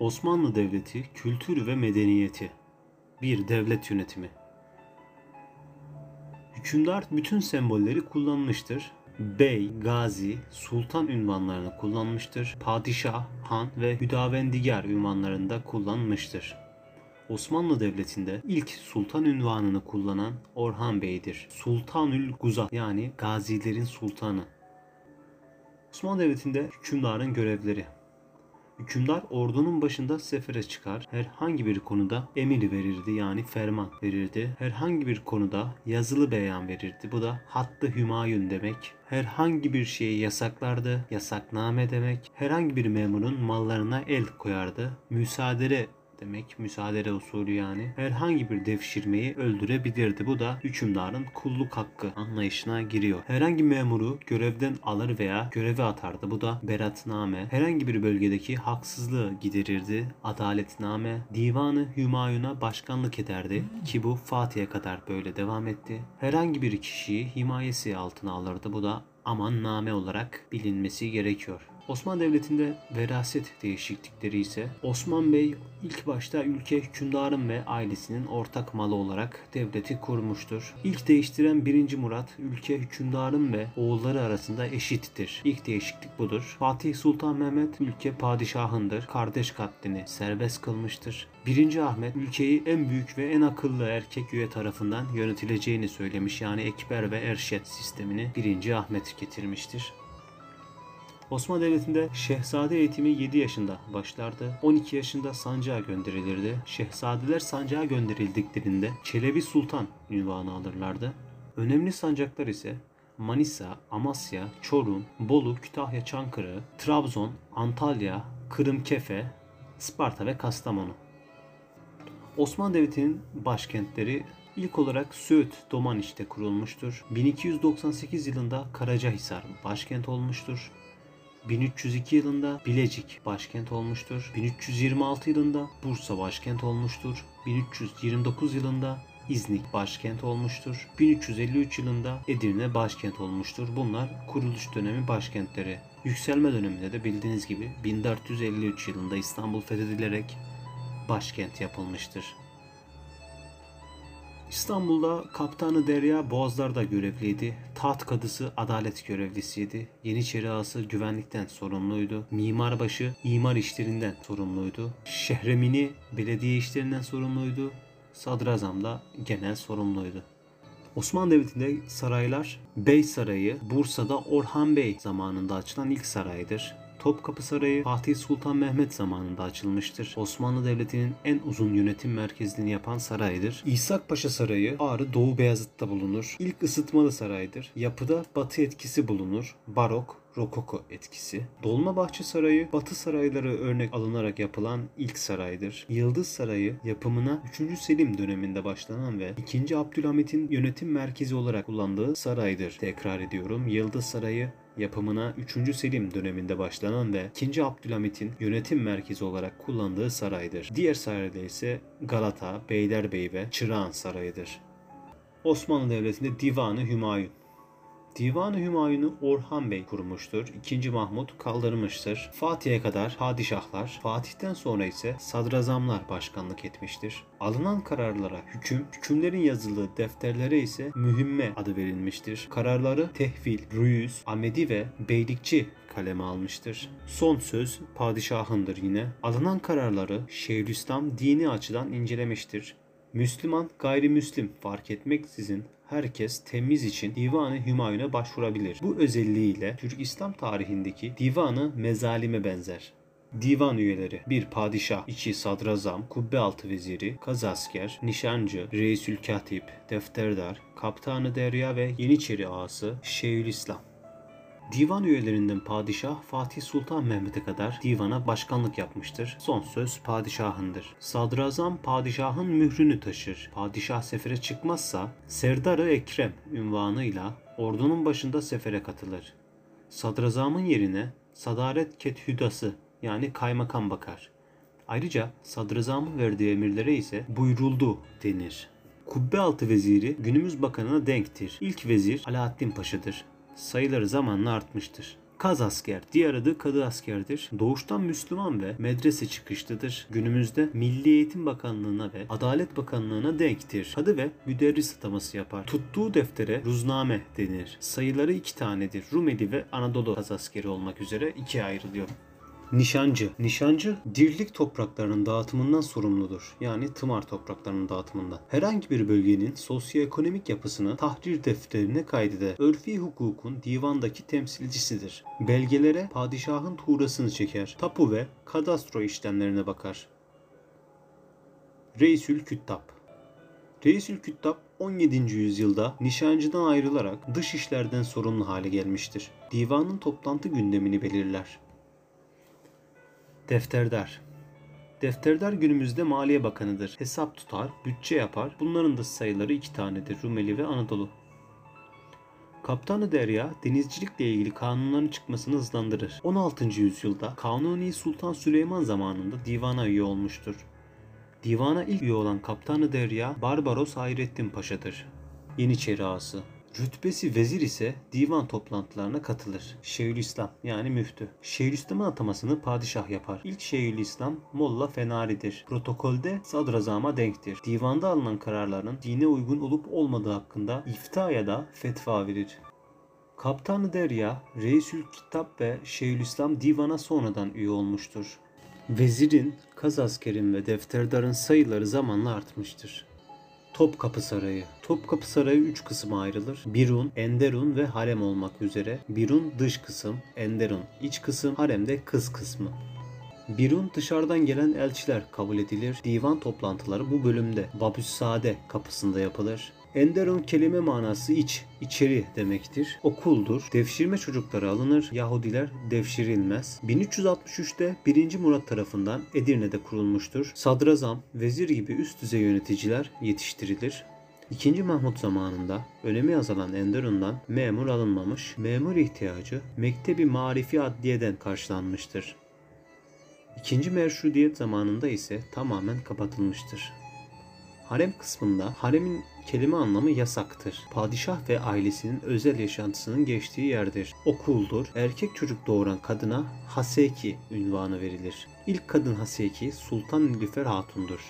Osmanlı Devleti kültürü ve medeniyeti. Bir devlet yönetimi. Hükümdar bütün sembolleri kullanmıştır. Bey, gazi, sultan ünvanlarını kullanmıştır. Padişah, han ve hüdavendigar ünvanlarını da kullanmıştır. Osmanlı Devleti'nde ilk sultan ünvanını kullanan Orhan Bey'dir. Sultanül Guzat yani gazilerin sultanı. Osmanlı Devleti'nde hükümdarın görevleri. Hükümdar ordunun başında sefere çıkar. Herhangi bir konuda emir verirdi yani ferman verirdi. Herhangi bir konuda yazılı beyan verirdi. Bu da hattı hümayun demek. Herhangi bir şeyi yasaklardı. Yasakname demek. Herhangi bir memurun mallarına el koyardı. Müsaade demek müsaade usulü yani herhangi bir devşirmeyi öldürebilirdi. Bu da hükümdarın kulluk hakkı anlayışına giriyor. Herhangi memuru görevden alır veya göreve atardı. Bu da beratname. Herhangi bir bölgedeki haksızlığı giderirdi. Adaletname. Divanı Hümayun'a başkanlık ederdi ki bu Fatih'e kadar böyle devam etti. Herhangi bir kişiyi himayesi altına alırdı. Bu da amanname olarak bilinmesi gerekiyor. Osmanlı Devleti'nde veraset değişiklikleri ise Osman Bey ilk başta ülke hükümdarın ve ailesinin ortak malı olarak devleti kurmuştur. İlk değiştiren 1. Murat ülke hükümdarın ve oğulları arasında eşittir. İlk değişiklik budur. Fatih Sultan Mehmet ülke padişahındır. Kardeş katlini serbest kılmıştır. 1. Ahmet ülkeyi en büyük ve en akıllı erkek üye tarafından yönetileceğini söylemiş. Yani Ekber ve Erşet sistemini 1. Ahmet getirmiştir. Osmanlı Devleti'nde şehzade eğitimi 7 yaşında başlardı. 12 yaşında sancağa gönderilirdi. Şehzadeler sancağa gönderildiklerinde Çelebi Sultan ünvanı alırlardı. Önemli sancaklar ise Manisa, Amasya, Çorum, Bolu, Kütahya, Çankırı, Trabzon, Antalya, Kırımkefe, Sparta ve Kastamonu. Osmanlı Devleti'nin başkentleri ilk olarak Söğüt Domaniç'te kurulmuştur. 1298 yılında Karacahisar başkent olmuştur. 1302 yılında Bilecik başkent olmuştur. 1326 yılında Bursa başkent olmuştur. 1329 yılında İznik başkent olmuştur. 1353 yılında Edirne başkent olmuştur. Bunlar kuruluş dönemi başkentleri. Yükselme döneminde de bildiğiniz gibi 1453 yılında İstanbul fethedilerek başkent yapılmıştır. İstanbul'da Kaptanı Derya Boğazlar'da görevliydi. Taht kadısı adalet görevlisiydi. Yeniçeri ağası güvenlikten sorumluydu. Mimarbaşı imar işlerinden sorumluydu. Şehremini belediye işlerinden sorumluydu. Sadrazam da genel sorumluydu. Osmanlı Devleti'nde saraylar Bey Sarayı Bursa'da Orhan Bey zamanında açılan ilk saraydır. Topkapı Sarayı Fatih Sultan Mehmet zamanında açılmıştır. Osmanlı Devleti'nin en uzun yönetim merkezini yapan saraydır. İshak Paşa Sarayı Ağrı Doğu Beyazıt'ta bulunur. İlk ısıtmalı saraydır. Yapıda batı etkisi bulunur. Barok, Rokoko etkisi. Dolmabahçe Sarayı Batı sarayları örnek alınarak yapılan ilk saraydır. Yıldız Sarayı yapımına 3. Selim döneminde başlanan ve 2. Abdülhamit'in yönetim merkezi olarak kullandığı saraydır. Tekrar ediyorum. Yıldız Sarayı yapımına 3. Selim döneminde başlanan ve 2. Abdülhamit'in yönetim merkezi olarak kullandığı saraydır. Diğer sarayda ise Galata, Beylerbeyi ve Çırağan Sarayı'dır. Osmanlı Devleti'nde Divanı Hümayun Divan-ı Hümayun'u Orhan Bey kurmuştur. 2. Mahmut kaldırmıştır. Fatih'e kadar padişahlar, Fatih'ten sonra ise sadrazamlar başkanlık etmiştir. Alınan kararlara hüküm, hükümlerin yazıldığı defterlere ise mühimme adı verilmiştir. Kararları tehvil, rüyüz, amedi ve beylikçi kaleme almıştır. Son söz padişahındır yine. Alınan kararları Şeyhülislam dini açıdan incelemiştir. Müslüman, gayrimüslim fark etmeksizin herkes temiz için Divan-ı Hümayun'a başvurabilir. Bu özelliğiyle Türk İslam tarihindeki divanı mezalime benzer. Divan üyeleri bir padişah, iki sadrazam, kubbe altı veziri, kazasker, nişancı, reisül katip, defterdar, kaptanı derya ve yeniçeri ağası Şeyhülislam. Divan üyelerinden padişah Fatih Sultan Mehmet'e kadar divana başkanlık yapmıştır. Son söz padişahındır. Sadrazam padişahın mührünü taşır. Padişah sefere çıkmazsa Serdarı Ekrem ünvanıyla ordunun başında sefere katılır. Sadrazamın yerine Sadaret Kethüdası yani kaymakam bakar. Ayrıca sadrazamın verdiği emirlere ise buyruldu denir. Kubbe altı veziri günümüz bakanına denktir. İlk vezir Alaaddin Paşa'dır sayıları zamanla artmıştır. Kaz asker, diğer adı kadı askerdir. Doğuştan Müslüman ve medrese çıkışlıdır. Günümüzde Milli Eğitim Bakanlığı'na ve Adalet Bakanlığı'na denktir. Kadı ve müderris ataması yapar. Tuttuğu deftere ruzname denir. Sayıları iki tanedir. Rumeli ve Anadolu kaz askeri olmak üzere ikiye ayrılıyor. Nişancı. Nişancı dirlik topraklarının dağıtımından sorumludur. Yani tımar topraklarının dağıtımından. Herhangi bir bölgenin sosyoekonomik yapısını tahrir defterine kaydeder. Örfi hukukun divandaki temsilcisidir. Belgelere padişahın tuğrasını çeker. Tapu ve kadastro işlemlerine bakar. Reisül Küttab Reisül Küttab 17. yüzyılda nişancıdan ayrılarak dış işlerden sorumlu hale gelmiştir. Divanın toplantı gündemini belirler. Defterdar Defterdar günümüzde Maliye Bakanı'dır. Hesap tutar, bütçe yapar. Bunların da sayıları iki tanedir. Rumeli ve Anadolu. Kaptanı Derya denizcilikle ilgili kanunların çıkmasını hızlandırır. 16. yüzyılda Kanuni Sultan Süleyman zamanında divana üye olmuştur. Divana ilk üye olan Kaptanı Derya Barbaros Hayrettin Paşa'dır. Yeniçeri ağası. Rütbesi vezir ise divan toplantılarına katılır. Şeyhülislam yani müftü. Şeyhülislam'ın atamasını padişah yapar. İlk Şeyhülislam Molla Fenari'dir. Protokolde sadrazama denktir. Divanda alınan kararların dine uygun olup olmadığı hakkında ifta ya da fetva verir. Kaptanı Derya, Reisül Kitap ve Şeyhülislam divana sonradan üye olmuştur. Vezirin, kaz askerin ve defterdarın sayıları zamanla artmıştır. Topkapı Sarayı. Topkapı Sarayı 3 kısma ayrılır. Birun, Enderun ve harem olmak üzere. Birun dış kısım, Enderun iç kısım, harem de kız kısmı. Birun dışarıdan gelen elçiler kabul edilir. Divan toplantıları bu bölümde Babüssade kapısında yapılır. Enderun kelime manası iç, içeri demektir. Okuldur. Devşirme çocukları alınır. Yahudiler devşirilmez. 1363'te 1. Murat tarafından Edirne'de kurulmuştur. Sadrazam, vezir gibi üst düzey yöneticiler yetiştirilir. İkinci Mahmut zamanında önemi azalan Enderun'dan memur alınmamış, memur ihtiyacı Mektebi Marifi Adliye'den karşılanmıştır. İkinci Meşrutiyet zamanında ise tamamen kapatılmıştır. Harem kısmında haremin kelime anlamı yasaktır. Padişah ve ailesinin özel yaşantısının geçtiği yerdir. Okuldur. Erkek çocuk doğuran kadına Haseki ünvanı verilir. İlk kadın Haseki Sultan Nilüfer Hatun'dur.